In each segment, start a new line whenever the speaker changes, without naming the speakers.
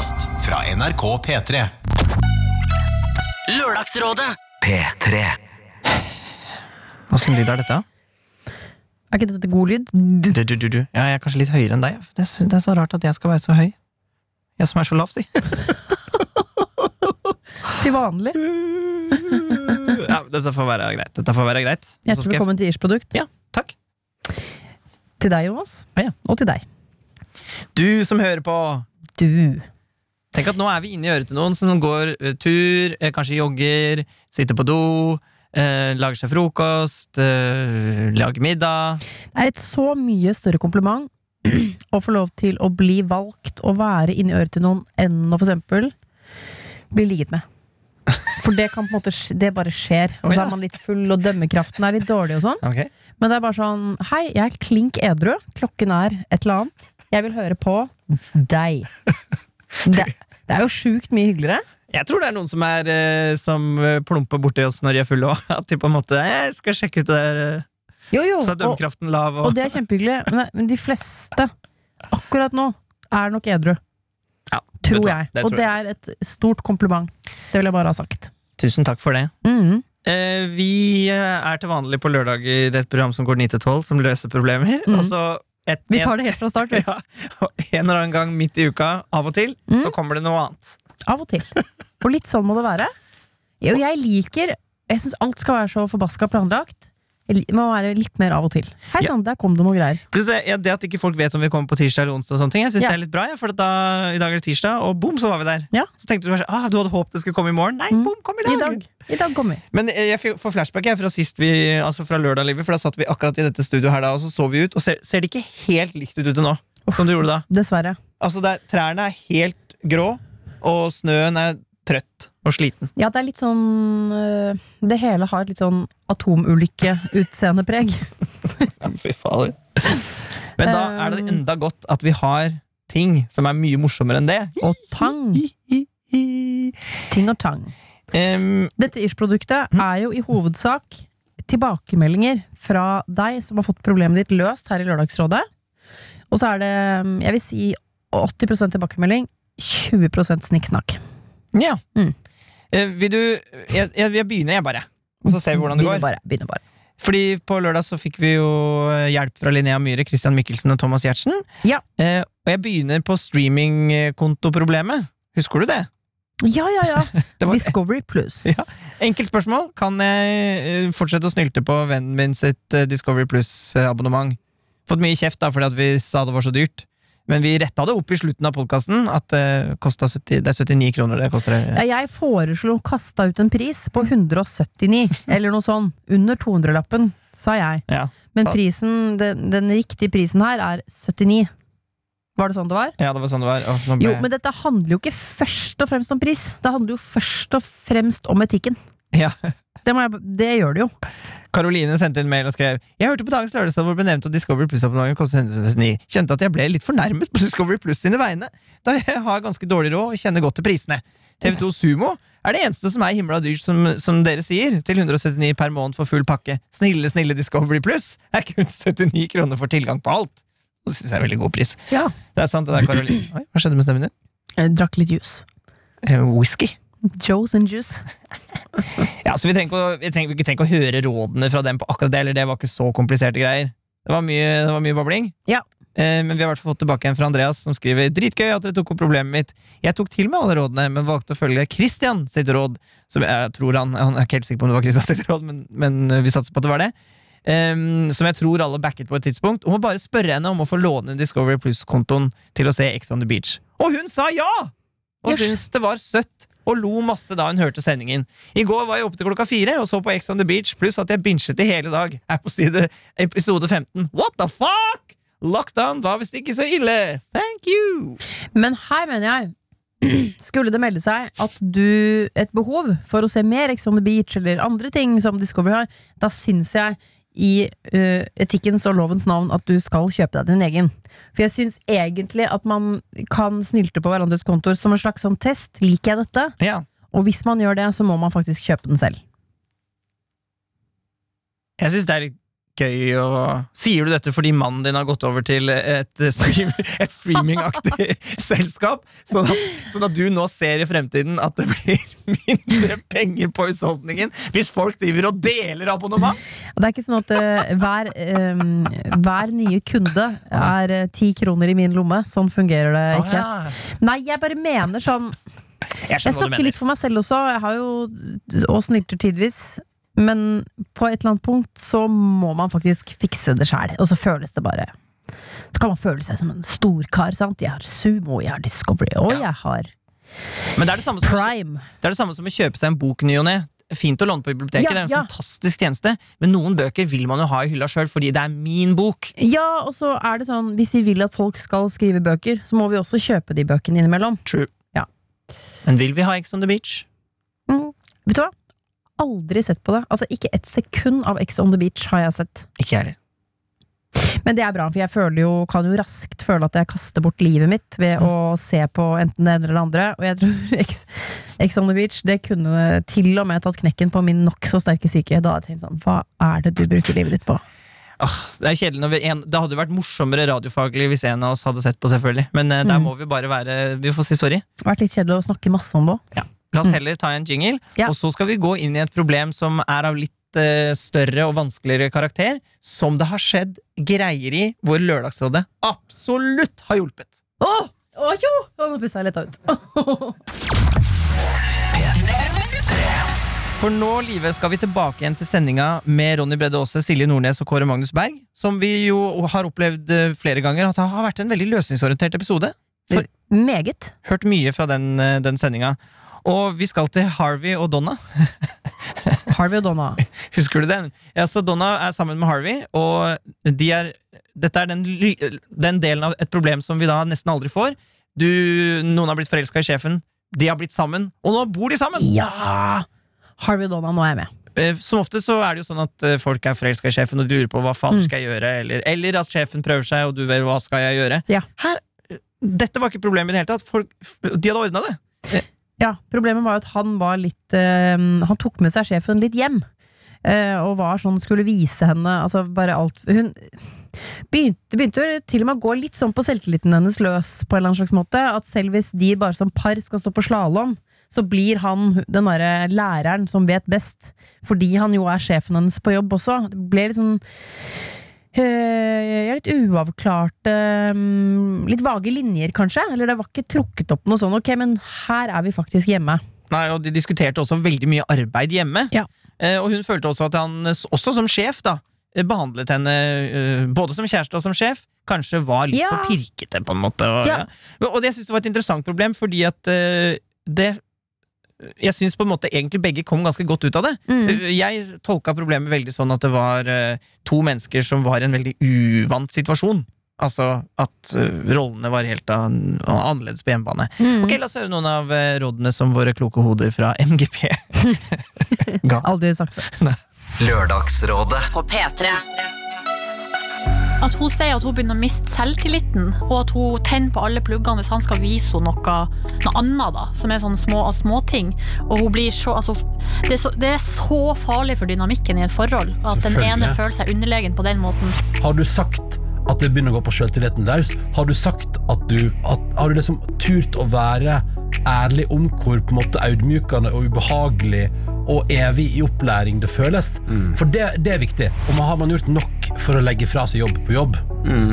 podkast fra NRK P3.
Lørdagsrådet
P3.
Åssen lyd er dette?
Er ikke dette god lyd?
Du, du, du, du. Ja, jeg er kanskje litt høyere enn deg. Det er, så- det er så rart at jeg skal være så høy. Jeg som er så lav, si.
Til vanlig.
Ja, dette får være greit. Dette får være greit. Og så
Hjertelig
skal jeg-
velkommen til Ish-produkt.
Ja, takk.
Til deg, Jonas.
Ja, ja.
Og til deg.
Du som hører på.
Du.
Tenk at nå er vi inne i øret til noen som går eh, tur, eh, kanskje jogger, sitter på do, eh, lager seg frokost, eh, lager middag.
Det er et så mye større kompliment å få lov til å bli valgt og være inni øret til noen enn å for eksempel bli ligget med. For det kan på en måte Det bare skjer. Og så er man litt full, og dømmekraften er litt dårlig og sånn.
Ok.
Men det er bare sånn Hei, jeg er klink edru. Klokken er et eller annet. Jeg vil høre på deg. Det, det er jo sjukt mye hyggeligere.
Jeg tror det er noen som, er, eh, som eh, plumper borti oss når de er fulle òg. At de på en måte Jeg skal sjekke ut det der. eh,
Jo, jo.
Så er dømmekraften lav.
og
Og,
det er kjempehyggelig. Men, men de fleste akkurat nå er nok edru.
Ja,
Tror jeg.
Det
og det er et stort kompliment. Det vil jeg bare ha sagt.
Tusen takk for det.
Mm.
Eh, vi er til vanlig på lørdager et program som går 9 til 12, som løser problemer.
Mhm.
Og så et,
Vi tar det helt fra start.
ja, og en eller annen gang midt i uka, av og til,
mm.
så kommer det noe annet.
Av og til. Og litt sånn må det være. Jo, jeg liker Jeg syns alt skal være så forbaska planlagt. Må være litt mer av og til. Hei
Ja.
der kom det noe greier.
Plus, ja, det at ikke folk vet om vi kommer på tirsdag eller onsdag, og sånne ting, jeg synes
Ja.
det er litt bra. Ja, for da, I dag er det tirsdag, og boom, så var vi der.
Ja.
Så tenkte du kanskje ah, du hadde håpet det skulle komme i morgen. Nei,
Mm.
boom, kom i
I
dag!
dag. I dag kom vi.
Men eh, jeg får flashback jeg, fra sist vi, altså fra lørdag, Livet, for da satt vi akkurat i dette studioet her da, og så så vi ut, og ser, ser det ikke helt likt ut ute nå, som du gjorde da.
Dessverre.
Altså, der, trærne er helt grå, og snøen er trøtt og sliten.
Ja, det er litt sånn øh, Det hele har et litt sånn atomulykke-utseendepreg.
Ja, fy fader. Men da er det enda godt at vi har ting som er mye morsommere enn det.
Og tang. Ting og tang.
Um,
Dette Ish-produktet er jo i hovedsak tilbakemeldinger fra deg som har fått problemet ditt løst her i Lørdagsrådet. Og så er det, jeg vil si, 80% tilbakemelding, 20% snikksnakk.
Ja.
Mm.
Eh, vil du jeg, jeg, jeg begynner, jeg, bare. Og så ser vi hvordan det
Begynner
går.
bare, begynner bare.
Fordi på lørdag så fikk vi jo hjelp fra Linnea Myhre, Christian Mikkelsen og Thomas Giertsen.
Ja.
Eh, og jeg begynner på streamingkontoproblemet. Husker du det?
Ja, ja, ja.
var
Discovery Plus.
Ja. Enkelt spørsmål. Kan jeg eh, fortsette å snylte på vennen min sitt eh, Discovery Plus-abonnement? Fått mye kjeft da fordi at vi sa det var så dyrt. Men vi retta det opp i slutten av podkasten. At det, kostet 70, det er 79 kroner det koster.
Ja, Jeg foreslo kasta ut en pris på 179, eller noe sånn. Under 200-lappen, sa jeg.
Ja.
Men prisen, den, den riktige prisen her er 79. Var det sånn det var?
ja, det var sånn det var. Åh, ble...
Jo, men dette handler jo ikke først og fremst om pris. Det handler jo først og fremst om etikken.
Ja.
Det, jeg, det gjør det jo.
Karoline sendte en mail og skrev Jeg hørte på dagens lørdagsdag hvor det ble nevnt at Discovery Plus-abonnementet kostet 169. Kjente at jeg ble litt fornærmet på Discovery Plus sine vegne, da jeg har ganske dårlig råd og kjenner godt til prisene. TV2 Sumo er det eneste som er himla dyrt, som, som dere sier, til 179 per måned for full pakke. Snille, snille Discovery Plus er kun 79 kroner for tilgang på alt. Det syns jeg er veldig god pris.
Ja.
Det er sant, det der, Karoline. Oi, hva skjedde med stemmen din?
Jeg drakk litt juice.
Eh, whisky.
Joes and juice.
Ja, så vi trenger, vi, trenger, vi trenger ikke å høre rådene fra dem på akkurat det, eller det var ikke så kompliserte greier. Det var mye, det var mye babling.
Ja.
Eh, men vi har hvert fall fått tilbake en fra Andreas, som skriver Dritgøy at dere tok opp problemet mitt. Jeg tok til meg alle rådene, men valgte å følge Christian sitt råd. Som jeg tror han, han er ikke helt sikker på om det var Christian sitt råd, men, men vi satser på at det var det. Um, som jeg tror alle backet på et tidspunkt. Om å bare spørre henne om å få låne Discovery Plus-kontoen til å se Ex on the Beach. Og hun sa ja! Og
Yes.
syntes det var søtt. Og lo masse da hun hørte sendingen. I går var jeg oppe til klokka fire og så på Ex on the Beach, pluss at jeg binchet i hele dag. Her på side episode 15. What the fuck?! Lockdown var visst ikke så ille! Thank you!
Men her mener jeg Skulle det melde seg at du et behov for å se mer Ex on the Beach eller andre ting som Discovery har, da syns jeg i uh, etikkens og lovens navn at du skal kjøpe deg din egen. For jeg syns egentlig at man kan snylte på hverandres kontoer som en slags sånn test. Liker jeg dette?
Ja,
Og hvis man gjør det, så må man faktisk kjøpe den selv.
jeg syns det er litt gøy. Og sier du dette fordi mannen din har gått over til et, stream, et streamingaktig selskap? Sånn at, sånn at du nå ser i fremtiden at det blir mindre penger på husholdningen hvis folk driver og deler abonnement?
Det er ikke sånn at uh, hver, um, hver nye kunde er ti ti kroner i min lomme. Sånn fungerer det
ikke.
ikke.
ja.
Nei, jeg bare mener sånn
Jeg
Jeg snakker litt for meg selv også. Jeg har jo og snilter tidvis. Men på et eller annet punkt så må man faktisk fikse det sjæl. Og så føles det bare Så kan man føle seg som en storkar. sant? Jeg har Sumo, jeg har Discovery, og jeg har
Men det er det som,
Prime.
det er det samme som å kjøpe seg en bok ny og ne. Fint å låne på biblioteket,
Ja,
det er en
ja.
fantastisk tjeneste. Men noen bøker vil man jo ha i hylla sjøl fordi det er min bok.
Ja, og så er det sånn hvis vi vil at folk skal skrive bøker, så må vi også kjøpe de bøkene innimellom.
True.
Ja.
Men vil vi ha Ex on the Beach?
Mm. Vet du hva? Aldri sett på det. Altså Ikke et sekund av Ex on the Beach har jeg sett.
Ikke jeg heller.
Men det er bra, for jeg føler jo, kan jo raskt føle at jeg kaster bort livet mitt ved å se på enten det ene eller det andre. Og jeg tror Ex, Ex on the Beach det kunne til og med tatt knekken på min nokså sterke psyke. Da hadde jeg tenkt sånn, hva er det du bruker livet ditt på?
Ah, det er kjedelig når vi en, Det hadde vært morsommere radiofaglig hvis en av oss hadde sett på, selvfølgelig. Men eh, der
Mm.
må vi bare være Vi får si sorry.
Vært litt kjedelig å snakke masse om det òg.
La oss
Mm.
heller ta en jingle,
Ja.
og så skal vi gå inn i et problem som er av litt eh, større og vanskeligere karakter, som det har skjedd greier i hvor Lørdagsrådet absolutt har hjulpet.
Å! Å jo! Nå pussa jeg litt ut.
For nå, Live, skal vi tilbake igjen til sendinga med Ronny Bredde Aase, Silje Nordnes og Kåre Magnus Berg. Som vi jo har opplevd eh, flere ganger at det har vært en veldig løsningsorientert episode. For-
Meget.
Hørt mye fra den, eh, den sendinga. Og vi skal til Harvey og Donna.
Harvey og Donna.
Husker du den? Ja, så Donna er sammen med Harvey, og de er, dette er den, den delen av et problem som vi da nesten aldri får. Du, noen har blitt forelska i sjefen, de har blitt sammen, og nå bor de sammen!
Ja! Harvey og Donna, nå er jeg med.
Eh, Som ofte så er det jo sånn at eh, folk er forelska i sjefen, og de lurer på hva faen
Mm.
skal jeg gjøre, eller, eller at sjefen prøver seg, og du vet hva skal jeg gjøre.
Ja.
Her, eh, dette var ikke problemet i det hele tatt. Folk, de hadde ordna det.
Ja, Problemet var at han var litt eh, Han tok med seg sjefen litt hjem. eh, og var sånn, skulle vise henne Altså bare alt Hun begynte, begynte til og med å gå litt sånn på selvtilliten hennes løs, på en eller annen slags måte. At selv hvis de bare som par skal stå på slalåm, så blir han den derre læreren som vet best. Fordi han jo er sjefen hennes på jobb også. Det ble litt sånn litt uavklarte mm, Litt vage linjer, kanskje. Eller det var ikke trukket opp noe sånn. Ok, men her er vi faktisk hjemme.
Nei, og De diskuterte også veldig mye arbeid hjemme.
Ja.
Eh, og hun følte også at han, eh, også som sjef, da eh, behandlet henne eh, både som kjæreste og som sjef. Kanskje var litt
Ja.
for pirkete, på en måte. Og,
Ja.
ja. og det, jeg synes det var et interessant problem, fordi at eh, det Jeg syns på en måte egentlig begge kom ganske godt ut av det.
Mm.
Jeg tolka problemet veldig sånn at det var eh, to mennesker som var i en veldig uvant situasjon. Altså at eh, rollene var helt annerledes på hjemmebane.
Mm.
Ok, La oss høre noen av eh, rådene som våre kloke hoder fra MGP ga.
Aldri sagt før.
Lørdagsrådet.
på P3.
At hun sier at hun begynner å miste selvtilliten, og at hun tenner på alle pluggene hvis han skal vise henne noe, noe annet, da, som er sånne små småting. Og hun blir så, altså, det, er så, det er så farlig for dynamikken i et forhold at den ene føler seg underlegen på den måten.
Har du sagt at det begynner å gå på selvtilliten løs? Har du sagt at du at, Har du liksom turt å være ærlig om hvor på en måte audmykende og ubehagelig og evig i opplæring det føles? For det, det er viktig. Og man- har man gjort nok for å legge fra seg jobb på jobb?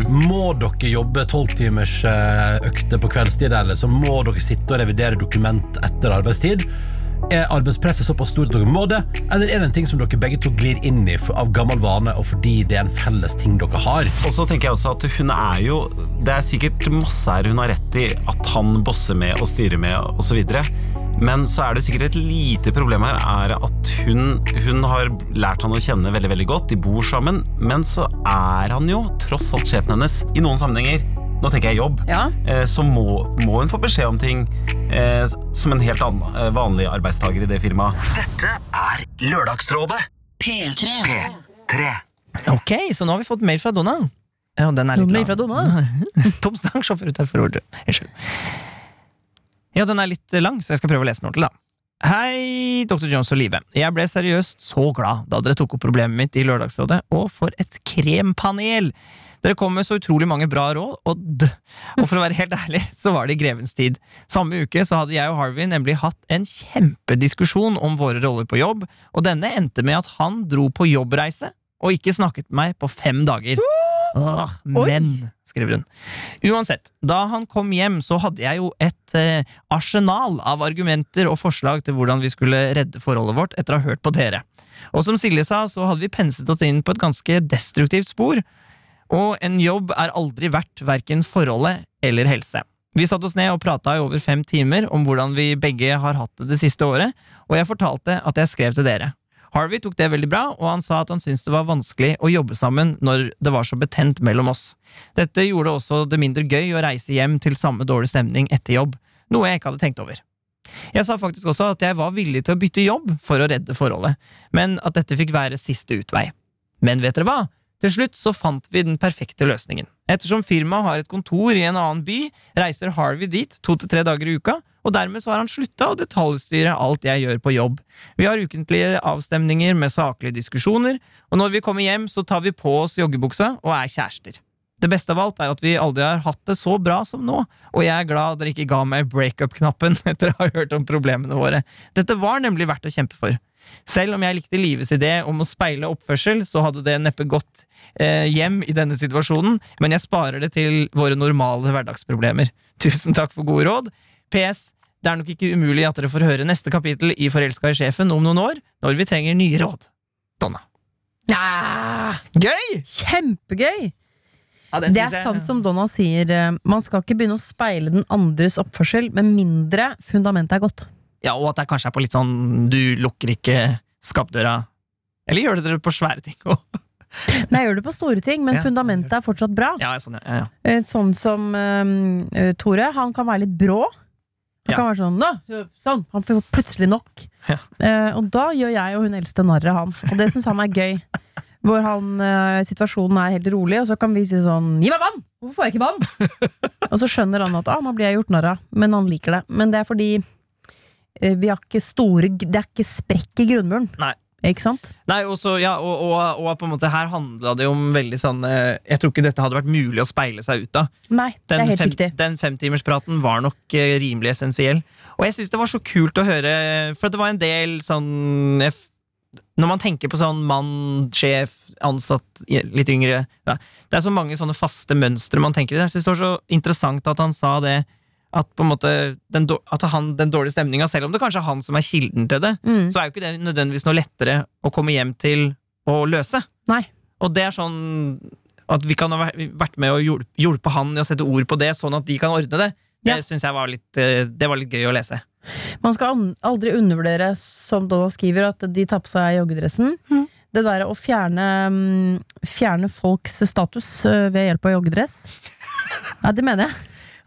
Må dere jobbe tolvtimers økter på kveldstid, eller så må dere sitte og revidere dokument etter arbeidstid? Er arbeidspresset såpass stort at dere må det, eller er det en ting som dere begge to glir inn i av gammel vane, og fordi det er en felles ting dere har?
Og så tenker jeg også at hun er jo Det er sikkert masse her hun har rett i at han bosser med og styrer med osv. Men så er det sikkert et lite problem her er at hun, hun har lært han å kjenne veldig veldig godt. De bor sammen. Men så er han jo tross alt sjefen hennes i noen sammenhenger. Nå tenker jeg jobb.
Ja.
Eh, Så må, må hun få beskjed om ting eh, som en helt annen, eh, vanlig arbeidstaker i det firmaet.
Dette er Lørdagsrådet.
P3.
P3.
Ok, så nå har vi fått mail fra Donald. Ja, den er litt
Mail
lang.
fra Donna?
Tom Stang, sjåfør utenfor Ordet. Unnskyld. Ja, den er litt lang, så jeg skal prøve å lese den ordentlig, da. Hei, Dr. Jones og Live. Jeg ble seriøst så glad da dere tok opp problemet mitt i Lørdagsrådet, og for et krempanel! Dere kom med så utrolig mange bra råd, og d. Og for å være helt ærlig, så var det i grevens tid. Samme uke så hadde jeg og Harvey nemlig hatt en kjempediskusjon om våre roller på jobb, og denne endte med at han dro på jobbreise og ikke snakket med meg på fem dager. Åh, men, skriver hun. Uansett, da han kom hjem, så hadde jeg jo et eh, arsenal av argumenter og forslag til hvordan vi skulle redde forholdet vårt etter å ha hørt på dere. Og som Silje sa, så hadde vi penset oss inn på et ganske destruktivt spor, og en jobb er aldri verdt verken forholdet eller helse. Vi satte oss ned og prata i over fem timer om hvordan vi begge har hatt det det siste året, og jeg fortalte at jeg skrev til dere. Harvey tok det veldig bra, og han sa at han syntes det var vanskelig å jobbe sammen når det var så betent mellom oss. Dette gjorde også det mindre gøy å reise hjem til samme dårlig stemning etter jobb, noe jeg ikke hadde tenkt over. Jeg sa faktisk også at jeg var villig til å bytte jobb for å redde forholdet, men at dette fikk være siste utvei. Men vet dere hva? Til slutt så fant vi den perfekte løsningen. Ettersom firmaet har et kontor i en annen by, reiser Harvey dit to til tre dager i uka, og dermed så har han slutta å detaljstyre alt jeg gjør på jobb. Vi har ukentlige avstemninger med saklige diskusjoner, og når vi kommer hjem, så tar vi på oss joggebuksa og er kjærester. Det beste av alt er at vi aldri har hatt det så bra som nå, og jeg er glad dere ikke ga meg breakup-knappen etter å ha hørt om problemene våre. Dette var nemlig verdt å kjempe for. Selv om jeg likte Lives idé om å speile oppførsel, så hadde det neppe gått eh, hjem i denne situasjonen, men jeg sparer det til våre normale hverdagsproblemer. Tusen takk for gode råd. PS. Det er nok ikke umulig at dere får høre neste kapittel i Forelska i sjefen om noen år, når vi trenger nye råd. Donna.
Ja,
Gøy!
kjempegøy!
Ja,
Det er sant som Donna sier, eh, man skal ikke begynne å speile den andres oppførsel med mindre fundamentet er godt.
Ja, og at det kanskje er på litt sånn du lukker ikke skapdøra. Eller gjør det på svære ting òg?
Nei, jeg gjør det på store ting, men
Ja.
fundamentet er fortsatt bra.
Ja, sånn, ja, ja, ja.
Eh, Sånn som um, Tore, han kan være litt brå. Han
Ja.
kan være sånn, Nå, sånn, han får plutselig nok.
Ja.
Eh, og da gjør jeg og hun eldste narr av han, og det syns han er gøy. Hvor han, eh, situasjonen er helt rolig, og så kan vi si sånn Gi meg vann! Hvorfor får jeg ikke vann? og så skjønner han at ah, nå blir jeg gjort narr av, men han liker det. Men det er fordi eh, vi har ikke store Det er ikke sprekk i grunnmuren.
Nei.
Ikke sant?
Nei, også, ja, og, og, og på en måte her handla det om veldig sånn eh, Jeg tror ikke dette hadde vært mulig å speile seg ut av.
Nei, det
Den,
er helt
fem,
riktig.
den femtimerspraten var nok eh, rimelig essensiell. Og jeg syns det var så kult å høre, for det var en del sånn Når man tenker på sånn mann, sjef, ansatt, litt yngre ja, Det er så mange sånne faste mønstre man tenker i. Jeg syns det var så interessant at han sa det. At på en måte den, at han, den dårlige stemninga, selv om det kanskje er han som er kilden til det,
Mm.
så er jo ikke det nødvendigvis noe lettere å komme hjem til å løse.
Nei.
Og det er sånn at vi kan ha vært- med og hjulp- hjulpe han i å sette ord på det, sånn at de kan ordne det. Det
Ja.
synes jeg var litt, eh, det var litt gøy å lese.
Man skal aldri undervurdere, som Donna skriver, at de tar på seg joggedressen.
Mm.
Det der å fjerne, mm, fjerne folks status øh, ved hjelp av joggedress. Ja, det mener jeg.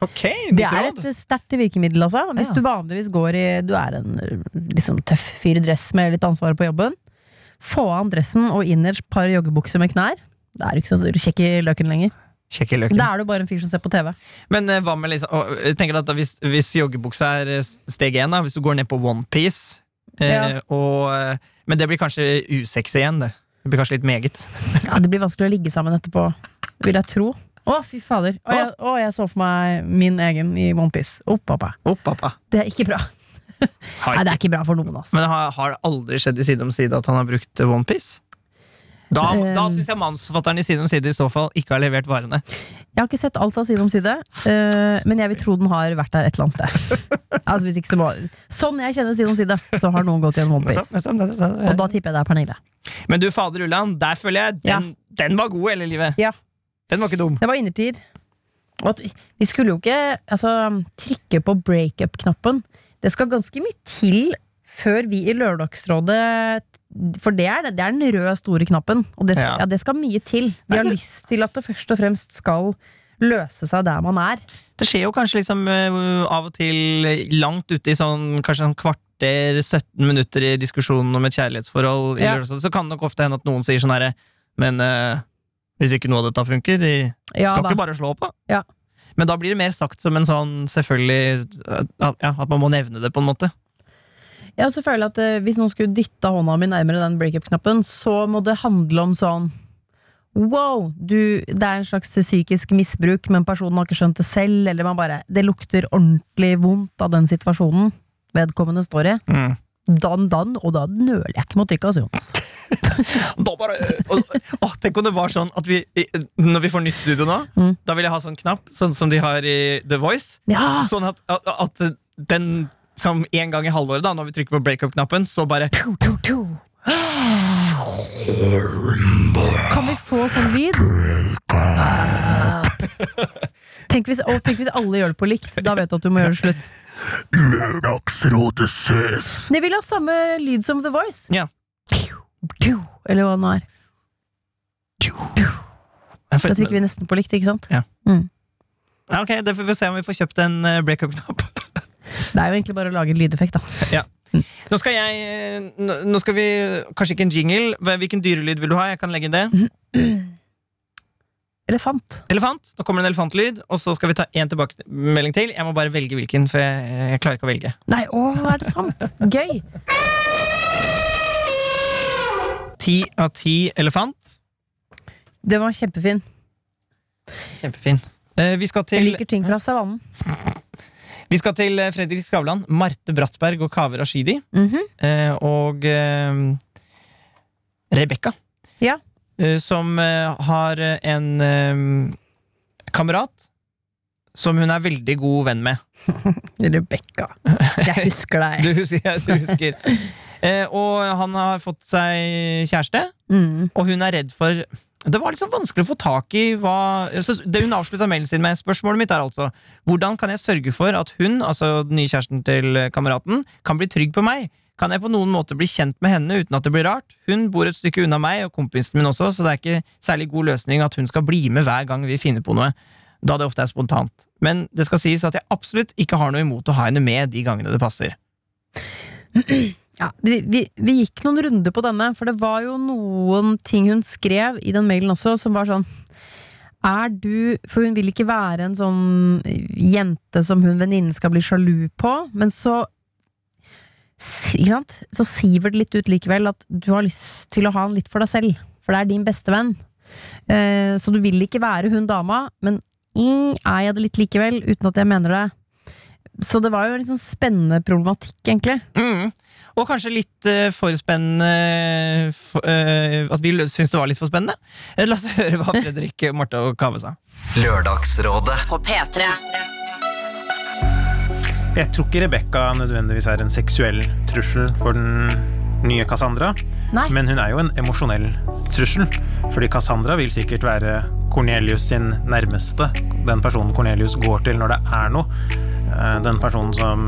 Ok,
Det er et sterkt virkemiddel, altså. Hvis
Ja.
du vanligvis går i Du er en liksom, tøff fyr i dress med litt ansvar på jobben. Få av dressen og innerst par joggebukser med knær. Da er du ikke så kjekk i løken lenger.
Kjekk løken.
Da er du bare en fyr som ser på TV.
Men uh, hva med liksom Jeg tenker at hvis, hvis joggebuksa er eh, steg én, hvis du går ned på onepiece
Ja.
og, eh, Men det blir kanskje usexy igjen, det. Det blir kanskje litt meget.
Ja, Det blir vanskelig å ligge sammen etterpå, vil jeg tro. Å, fy fader. Å, jeg, å, jeg så for meg min egen i OnePiece. Opp, pappa.
Opp, pappa.
Det er ikke bra. Nei, det er ikke bra for noen, altså.
Men har, har det aldri skjedd i Side om side at han har brukt onepiece? Da, da
Um.
syns jeg manusforfatteren i Side om side i så fall ikke har levert varene.
Jeg har ikke sett alt av Side om side, uh, men jeg vil tro den har vært der et eller annet sted. altså, hvis ikke så må Sånn jeg kjenner Side om side, så har noen gått gjennom OnePiece. Og da tipper jeg det er Pernille.
Men du, fader Ulland, der føler jeg den, den var god, hele livet.
Ja.
Den var ikke dum.
Det var innertid. Og vi skulle jo ikke altså, trykke på breakup-knappen. Det skal ganske mye til før vi i Lørdagsrådet For det er, det er den røde, store knappen. Og det skal,
Ja.
ja. det skal mye til. Vi har lyst til at det først og fremst skal løse seg der man er.
Det skjer jo kanskje liksom eh, av og til langt ute i sånn kanskje sånn kvarter, 17 minutter i diskusjonen om et kjærlighetsforhold, i
Ja.
Så kan det nok ofte hende at noen sier sånn herre Men eh, hvis ikke noe av dette funker, de
Ja,
skal
da.
ikke bare slå på.
Ja.
Men da blir det mer sagt som en sånn selvfølgelig Ja, at man må nevne det, på en måte.
Jeg selvfølgelig at eh, Hvis noen skulle dytta hånda mi nærmere den breakup-knappen, så må det handle om sånn Wow, du, det er en slags psykisk misbruk, men personen har ikke skjønt det selv. Eller man bare Det lukter ordentlig vondt av den situasjonen vedkommende står i.
Mm.
Dan, dan, og da nøler jeg ikke med å trykke, altså, Jonas.
Da bare, og, å, tenk om det var sånn at vi Når vi får nytt studio nå,
Mm.
da vil jeg ha sånn knapp, sånn som de har i The Voice.
Ja!
Sånn at, at, at den som en gang i halvåret, da når vi trykker på breakup-knappen, så bare
To, to, to. Kan vi få sånn lyd? Tenk hvis, å, tenk hvis alle gjør det på likt. Da vet du at du må gjøre det slutt.
Lørdagsrådet ses.
Det vil ha samme lyd som The Voice.
Ja.
Eller hva den er. Da trykker vi nesten på likt, ikke sant?
Ja, Ok, det får vi se om vi får kjøpt en eh, breakup-knapp.
Det er jo egentlig bare å lage en lydeffekt, da.
Nå skal jeg eh, Nå skal vi Kanskje ikke en jingle. Hvilken dyrelyd vil du ha? Jeg kan legge inn det.
Elefant.
Elefant. Nå kommer det en elefantlyd, og så skal vi ta én tilbakemelding til. Jeg må bare velge hvilken, for jeg, jeg klarer ikke å velge.
Nei, å, er det sant? Gøy!
Ti av ti elefant.
Den var kjempefin.
Kjempefin. Eh, vi skal
Jeg liker ting fra savannen.
Vi skal til eh, Fredrik Skavlan, Marte Brattberg og Kaveh Rashidi.
Mhm.
eh, og eh, Rebekka.
Ja.
Eh, som eh, har eh, en kamerat som hun er veldig god venn med.
Rebekka. Jeg husker deg.
Du husker. ja, Du husker. Eh, og han har fått seg kjæreste,
Mm.
og hun er redd for det var sånn vanskelig å få tak i hva så Det hun avslutta mailen sin med. Spørsmålet mitt er altså hvordan kan jeg sørge for at hun, altså den nye kjæresten til kameraten, kan bli trygg på meg? Kan jeg på noen måte bli kjent med henne uten at det blir rart? Hun bor et stykke unna meg og kompisen min også, så det er ikke særlig god løsning at hun skal bli med hver gang vi finner på noe, da det ofte er spontant. Men det skal sies at jeg absolutt ikke har noe imot å ha henne med de gangene det passer.
Ja, vi, vi, vi gikk noen runder på denne, for det var jo noen ting hun skrev i den mailen også, som var sånn Er du For hun vil ikke være en sånn jente som hun venninnen skal bli sjalu på, men så? Så siver det litt ut likevel at du har lyst til å ha han litt for deg selv, for det er din beste venn. Eh, så du vil ikke være hun dama, men er jeg det litt likevel, uten at jeg mener det. Så det var jo en litt sånn spennende problematikk, egentlig.
Mm. Og kanskje litt uh, for spennende for, eh, At vi syns det var litt for spennende. La oss høre hva Fredrik, Marte og Kave sa.
Lørdagsrådet.
På P3.
Jeg tror ikke Rebekka nødvendigvis er en seksuell trussel for den nye Cassandra,
Nei.
men hun er jo en emosjonell trussel. Fordi Cassandra vil sikkert være Cornelius sin nærmeste, den personen Cornelius går til når det er noe. Eh, Den personen som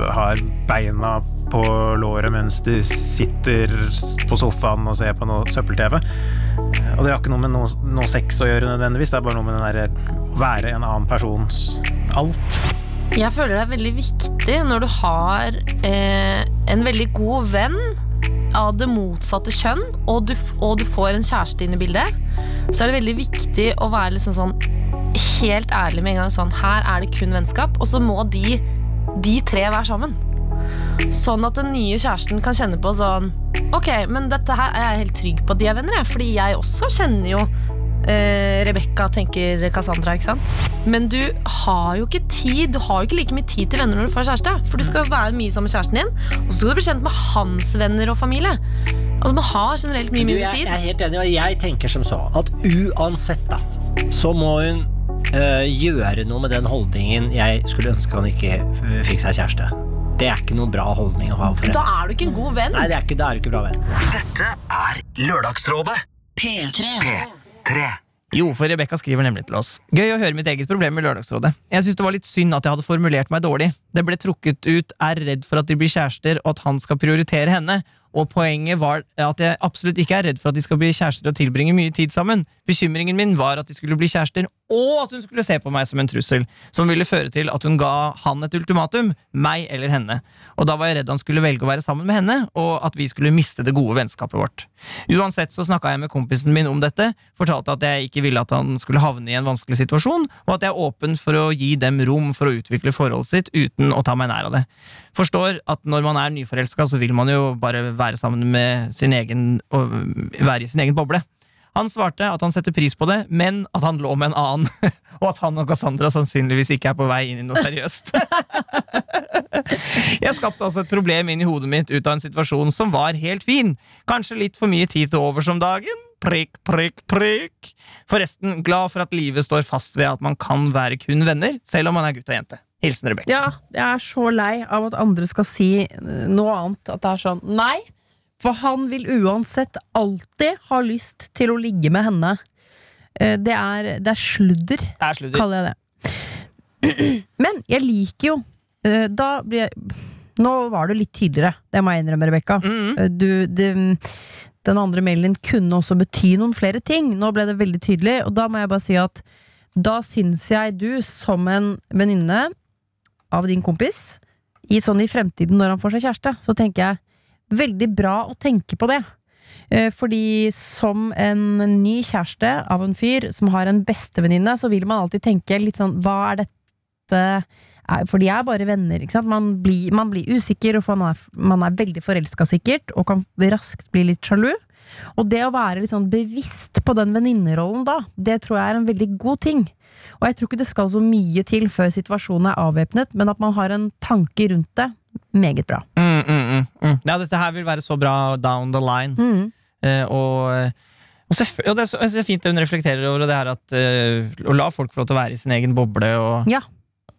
har beina på låret mens de sitter på sofaen og ser på noe søppel-TV. Og det har ikke noe med noe, noe sex å gjøre nødvendigvis, det er bare noe med den derre være en annen persons alt.
Jeg føler det er veldig viktig når du har eh, en veldig god venn av det motsatte kjønn, og du, og du får en kjæreste inn i bildet, så er det veldig viktig å være liksom sånn helt ærlig med en gang. Sånn, her er det kun vennskap, og så må de, de tre være sammen. Sånn at den nye kjæresten kan kjenne på sånn Ok, men dette her er jeg helt trygg på at de er venner, jeg, fordi jeg også kjenner jo eh, Rebekka, tenker Cassandra, ikke sant? Men du har jo ikke tid Du har jo ikke like mye tid til venner når du får kjæreste. For du skal jo være mye sammen med kjæresten din, og så skal du bli kjent med hans venner og familie. Altså Man har generelt mye
Du,
mindre
jeg, jeg er helt enig, og jeg tenker som så at uansett, da, så må hun øh, gjøre noe med den holdningen jeg skulle ønske han ikke fikk seg kjæreste. Det er ikke noe bra holdning å ha for
Da er du ikke en god venn.
Nei, det er ikke, det er ikke bra venn.
Dette er Lørdagsrådet.
P3.
P3.
Jo, for Rebekka skriver nemlig til oss. Gøy å høre mitt eget problem med Lørdagsrådet. Jeg syns det var litt synd at jeg hadde formulert meg dårlig. Det ble trukket ut 'er redd for at de blir kjærester', og at han skal prioritere henne. Og poenget var at jeg absolutt ikke er redd for at de skal bli kjærester og tilbringe mye tid sammen. Bekymringen min var at de skulle bli kjærester, og at hun skulle se på meg som en trussel, som ville føre til at hun ga han et ultimatum, meg eller henne. Og da var jeg redd han skulle velge å være sammen med henne, og at vi skulle miste det gode vennskapet vårt. Uansett så snakka jeg med kompisen min om dette, fortalte at jeg ikke ville at han skulle havne i en vanskelig situasjon, og at jeg er åpen for å gi dem rom for å utvikle forholdet sitt uten å ta meg nær av det. Forstår at når man er nyforelska, så vil man jo bare være sammen med sin egen og være i sin egen boble. Han svarte at han setter pris på det, men at han lå med en annen. Og at han og Cassandra sannsynligvis ikke er på vei inn i noe seriøst. Jeg skapte også et problem inn i hodet mitt ut av en situasjon som var helt fin. Kanskje litt for mye tid til overs om dagen. Prikk, prikk, prikk. Forresten, glad for at livet står fast ved at man kan være kun venner, selv om man er gutt og jente. Hilsen Rebekka.
Ja, jeg er så lei av at andre skal si eh, noe annet. At det er sånn Nei, for han vil uansett alltid ha lyst til å ligge med henne. Eh, Det er, det er sludder,
Det er sludder.
kaller jeg det. Men jeg liker jo eh, Da blir jeg Nå var du litt tydeligere, det må jeg innrømme, Rebekka.
Mm.
-hmm. Du, det, den andre mailen kunne også bety noen flere ting. Nå ble det veldig tydelig, og da må jeg bare si at da syns jeg du, som en venninne av din kompis, i sånn i fremtiden når han får seg kjæreste, så tenker jeg veldig bra å tenke på det. Eh, Fordi som en ny kjæreste av en fyr som har en bestevenninne, så vil man alltid tenke litt sånn Hva er dette er- For de er bare venner, ikke sant? Man blir, man blir usikker, og man er, man er veldig forelska sikkert, og kan raskt bli litt sjalu. Og det å være litt sånn bevisst på den venninnerollen da, det tror jeg er en veldig god ting. Og jeg tror ikke det skal så mye til før situasjonen er avvæpnet, men at man har en tanke rundt det, meget bra.
Mm, mm, mm, mm. Ja, dette her vil være så bra down the line.
Mm.
Eh, og, og, og det er så, er fint det hun reflekterer over, det er at eh, å la folk få lov til å være i sin egen boble. Og,
Ja.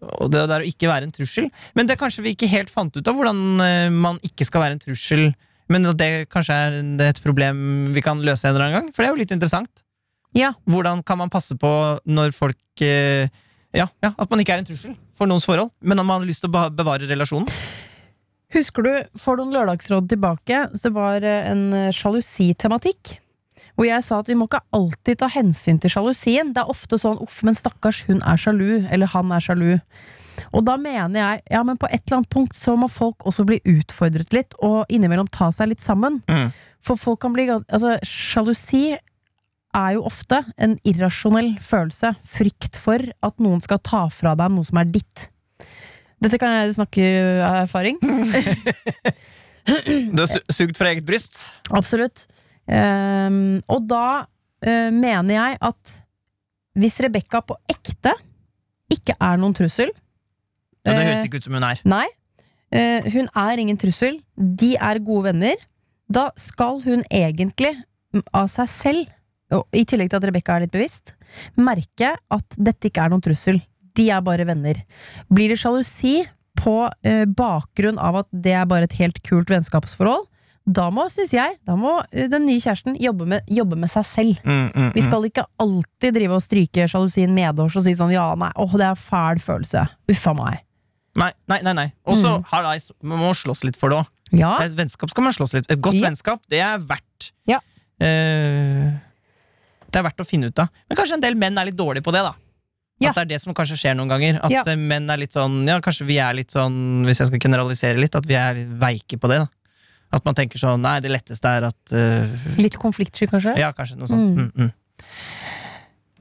og det der å ikke være en trussel. Men det kanskje vi ikke helt fant ut av, hvordan eh, man ikke skal være en trussel. Men at det kanskje er er et problem vi kan løse en eller annen gang. For det er jo litt interessant.
Ja.
Hvordan kan man passe på når folk eh, ja, ja, At man ikke er en trussel for noens forhold, men at man har lyst til å bevare relasjonen.
Husker du for noen lørdagsråd tilbake, så det var eh, en sjalusitematikk? Hvor jeg sa at vi må ikke alltid ta hensyn til sjalusien. Det er ofte sånn 'uff, men stakkars, hun er sjalu', eller 'han er sjalu'. Og da mener jeg, ja, men på et eller annet punkt så må folk også bli utfordret litt, og innimellom ta seg litt sammen.
Mm.
For folk kan bli Altså, sjalusi er jo ofte en irrasjonell følelse. Frykt for at noen skal ta fra deg noe som er ditt. Dette kan jeg snakke av erfaring.
Du har su- sugd fra eget bryst.
Absolutt. Um, og da uh, mener jeg at hvis Rebekka på ekte ikke er noen trussel
Ja, det
eh,
høres ikke ut som hun er.
Nei. Uh, hun er ingen trussel. De er gode venner. Da skal hun egentlig av seg selv, i tillegg til at Rebekka er litt bevisst, merke at dette ikke er noen trussel. De er bare venner. Blir det sjalusi på eh, bakgrunn av at det er bare et helt kult vennskapsforhold, da må, synes jeg, da må eh, den nye kjæresten jobbe med, jobbe med seg selv.
Mm, mm,
Vi
mm.
skal ikke alltid drive og stryke sjalusien medårs og si sånn ja, nei, åh, det er fæl følelse. Uffa meg.
Nei, nei, nei. nei. Og så
Mm.
har man må slåss litt for det òg.
Ja,
Et vennskap skal man slåss litt Et godt
Ja.
vennskap, det er verdt
Ja.
eh, Det er verdt å finne ut av. Men kanskje en del menn er litt dårlige på det, da.
Ja.
At det er det som kanskje skjer noen ganger. At
Ja.
eh, menn er litt sånn Ja, kanskje vi er litt sånn, hvis jeg skal generalisere litt, at vi er veike på det, da. At man tenker sånn Nei, det letteste er at uh,
litt konfliktsky kanskje.
Ja, kanskje noe sånt.
Mm.
Mm, mm.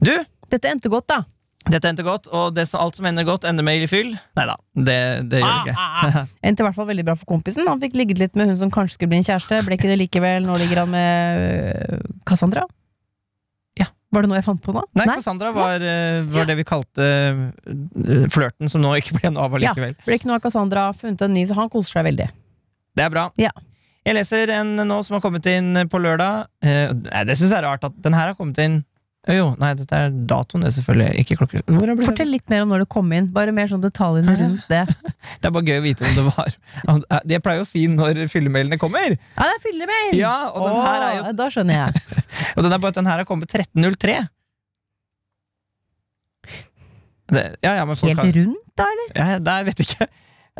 Du,
Dette endte godt, da.
dette endte godt, og det, som- alt som ender godt, ender med fyll. Nei da, det, det gjør det ikke.
Endte i hvert fall veldig bra for kompisen. Han fikk ligget litt med hun som kanskje skulle bli en kjæreste. Ble ikke det likevel. Nå ligger han med øh, Cassandra.
Ja.
Var det noe jeg fant på nå?
Nei, Cassandra var, eh, var det vi kalte eh, flørten, som nå ikke ble noe av
Ja.
allikevel.
Ble ikke noe av Cassandra. Funnet en ny, så han koser seg veldig.
Det er bra.
Ja.
Jeg leser en nå som har kommet inn på lørdag. Eh, nei, det syns jeg er rart at den her har kommet inn Jo, nei, dette er datoen, det selvfølgelig. Ikke klokker. Det?
Fortell litt mer om når det kom inn. Bare mer sånn detaljene rundt det.
Det er bare gøy å vite om det var Jeg pleier å si når fyllemailene kommer.
Ja, det er fyllemail!
Ja, og den her er jo
Åh, Da skjønner jeg.
Og den er bare at den her har kommet 1303. Det, ja, ja, men folk
Helt
har,
rundt, da, eller?
ja, jeg vet ikke.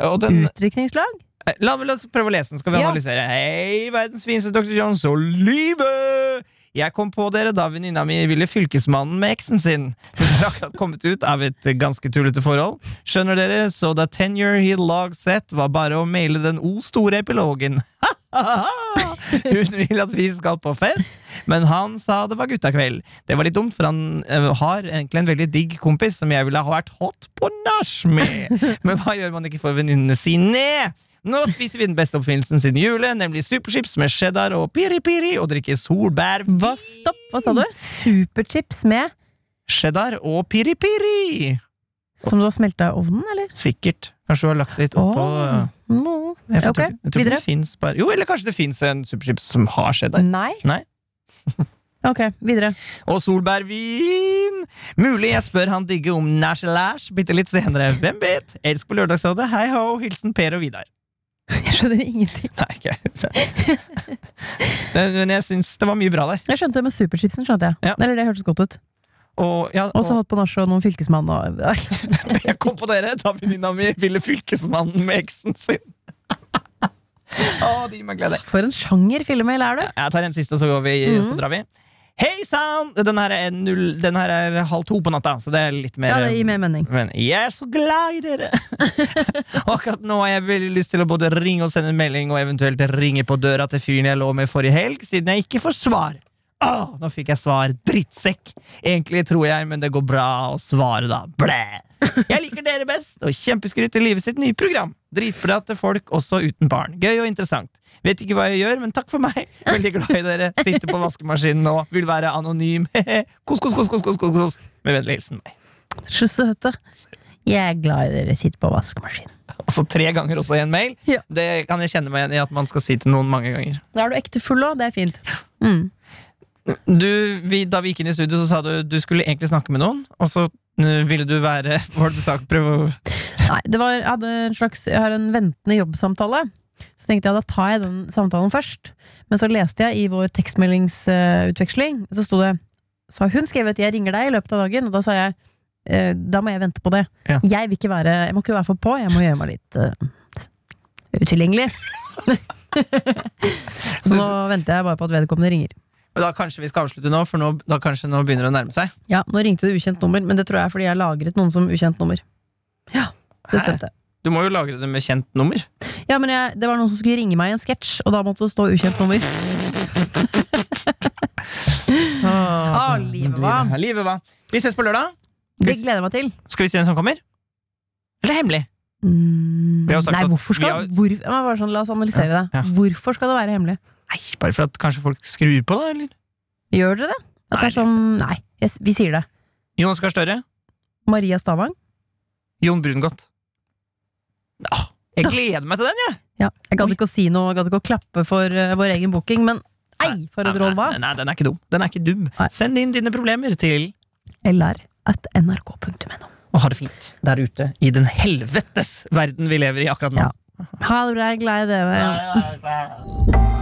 Og den,
Utrykningslag?
La, la oss prøve å lese den, skal vi
Ja.
analysere. Hei, verdens fineste Dr. Jones og livet! Jeg kom på dere da venninna mi ville fylkesmannen med eksen sin. Hun har akkurat kommet ut av et ganske tullete forhold. Skjønner dere, så da tenure he log set var bare å maile den o store epilogen. Hun vil at vi skal på fest, men han sa det var guttakveld. Det var litt dumt, for han eh, har egentlig en veldig digg kompis som jeg ville ha vært hot på nach med. Men hva gjør man ikke for venninnene sine? Nå spiser vi den beste oppfinnelsen siden jule, nemlig superchips med cheddar og piri-piri, og drikker solbær,
Hva, stopp, hva sa du? Superchips med
cheddar og piri-piri.
Som du har smelta i ovnen, eller?
Sikkert. Kanskje du har lagt litt oppå
Åh, no.
Jeg,
okay.
tror, jeg tror
videre.
det finnes bare Jo, eller kanskje det fins en superchips som har cheddar.
Nei?
Nei.
Ok, videre.
Og solbærvin! Mulig jeg spør han digge om Nash Lash bitte litt senere. Hvem vet? Elsk på Lørdagsrådet. Hei ho. Hilsen Per og Vidar.
Jeg skjønner ingenting.
Nei, ikke Men men jeg syns det var mye bra der.
Jeg skjønte det med superchipsen. skjønte jeg
Ja.
Eller det hørtes godt ut.
Og, ja,
så
og
på nach og noen fylkesmann og
jeg kom på dere da venninna mi ville Fylkesmannen med eksen sin. Å, det gir meg glede.
For en sjanger filmmail er du!
Jeg tar en siste, og så, går vi, så drar vi. Hei sann! Den den her er halv to på natta, så det er litt mer
Ja, det gir mer mening.
Men jeg er så glad i dere! og akkurat nå har jeg veldig lyst til å både ringe og sende en melding, og eventuelt ringe på døra til fyren jeg lå med forrige helg, siden jeg ikke får svar. Åh, nå fikk jeg svar. Drittsekk! Egentlig tror jeg, men det går bra å svare, da. Blæ! Jeg liker dere best, og kjempeskryt til livet sitt nye program. Dritbra til folk også uten barn. Gøy og interessant. Vet ikke hva jeg gjør, men takk for meg. Veldig glad i dere. Sitter på vaskemaskinen og vil være anonym. kos, kos, kos, kos, kos, kos, kos. Med vennlig hilsen meg.
Så søte. Jeg er glad i dere sitter på vaskemaskinen.
Altså tre ganger også i en mail.
Ja.
Det kan jeg kjenne meg igjen i at man skal si til noen mange ganger.
Da er du ekte full òg, det er fint. Mm.
Du, vi, da vi gikk inn i studio, så sa du du skulle egentlig snakke med noen, og så uh, ville du være Hva var det du sa? Prøve å
Nei, det var, jeg, hadde en slags, jeg har en ventende jobbsamtale. Så tenkte jeg da tar jeg den samtalen først. Men så leste jeg i vår tekstmeldingsutveksling, så sto det Så har hun skrevet 'jeg ringer deg' i løpet av dagen, og da sa jeg eh, da må jeg vente på det.
Ja.
Jeg vil ikke være Jeg må ikke være for på, jeg må gjøre meg litt uh, utilgjengelig. så nå venter jeg bare på at vedkommende ringer.
Da kanskje vi skal avslutte nå, for nå, da kanskje nå begynner det å nærme seg.
Ja, nå ringte det ukjent nummer, men det tror jeg er fordi jeg lagret noen som ukjent nummer. Ja, det stemte.
Du må jo lagre det med kjent nummer.
Ja, men jeg, det var noen som skulle ringe meg i en sketsj, og da måtte det stå ukjent nummer. Ah, livet hva?
Livet, hva? Vi ses på lørdag.
Det gleder jeg meg til.
Skal vi si hvem som kommer? Eller hemmelig?
Mm,
Vi har jo sagt
nei, hvorfor skal
har-
hvor, sånn, La oss analysere det.
Ja.
Hvorfor skal det være hemmelig?
Nei, bare for at kanskje folk skrur på, da, eller?
Gjør dere det? At det er sånn Nei, yes, vi sier det.
Jonas Gahr Støre.
Maria Stavang?
Jon Brungot. Ja, jeg gleder meg til den, jeg!
Ja, jeg gadd ikke å si noe, jeg gadd ikke å klappe for uh, vår egen booking, men ei, for et råd hva?
Nei, nei, den er ikke dum. Den er ikke dum.
Nei.
Send inn dine problemer til
LR at nrk.no.
Og ha det fint der ute i den helvetes verden vi lever i akkurat nå.
Ja. Ha det bra, jeg glad i dere.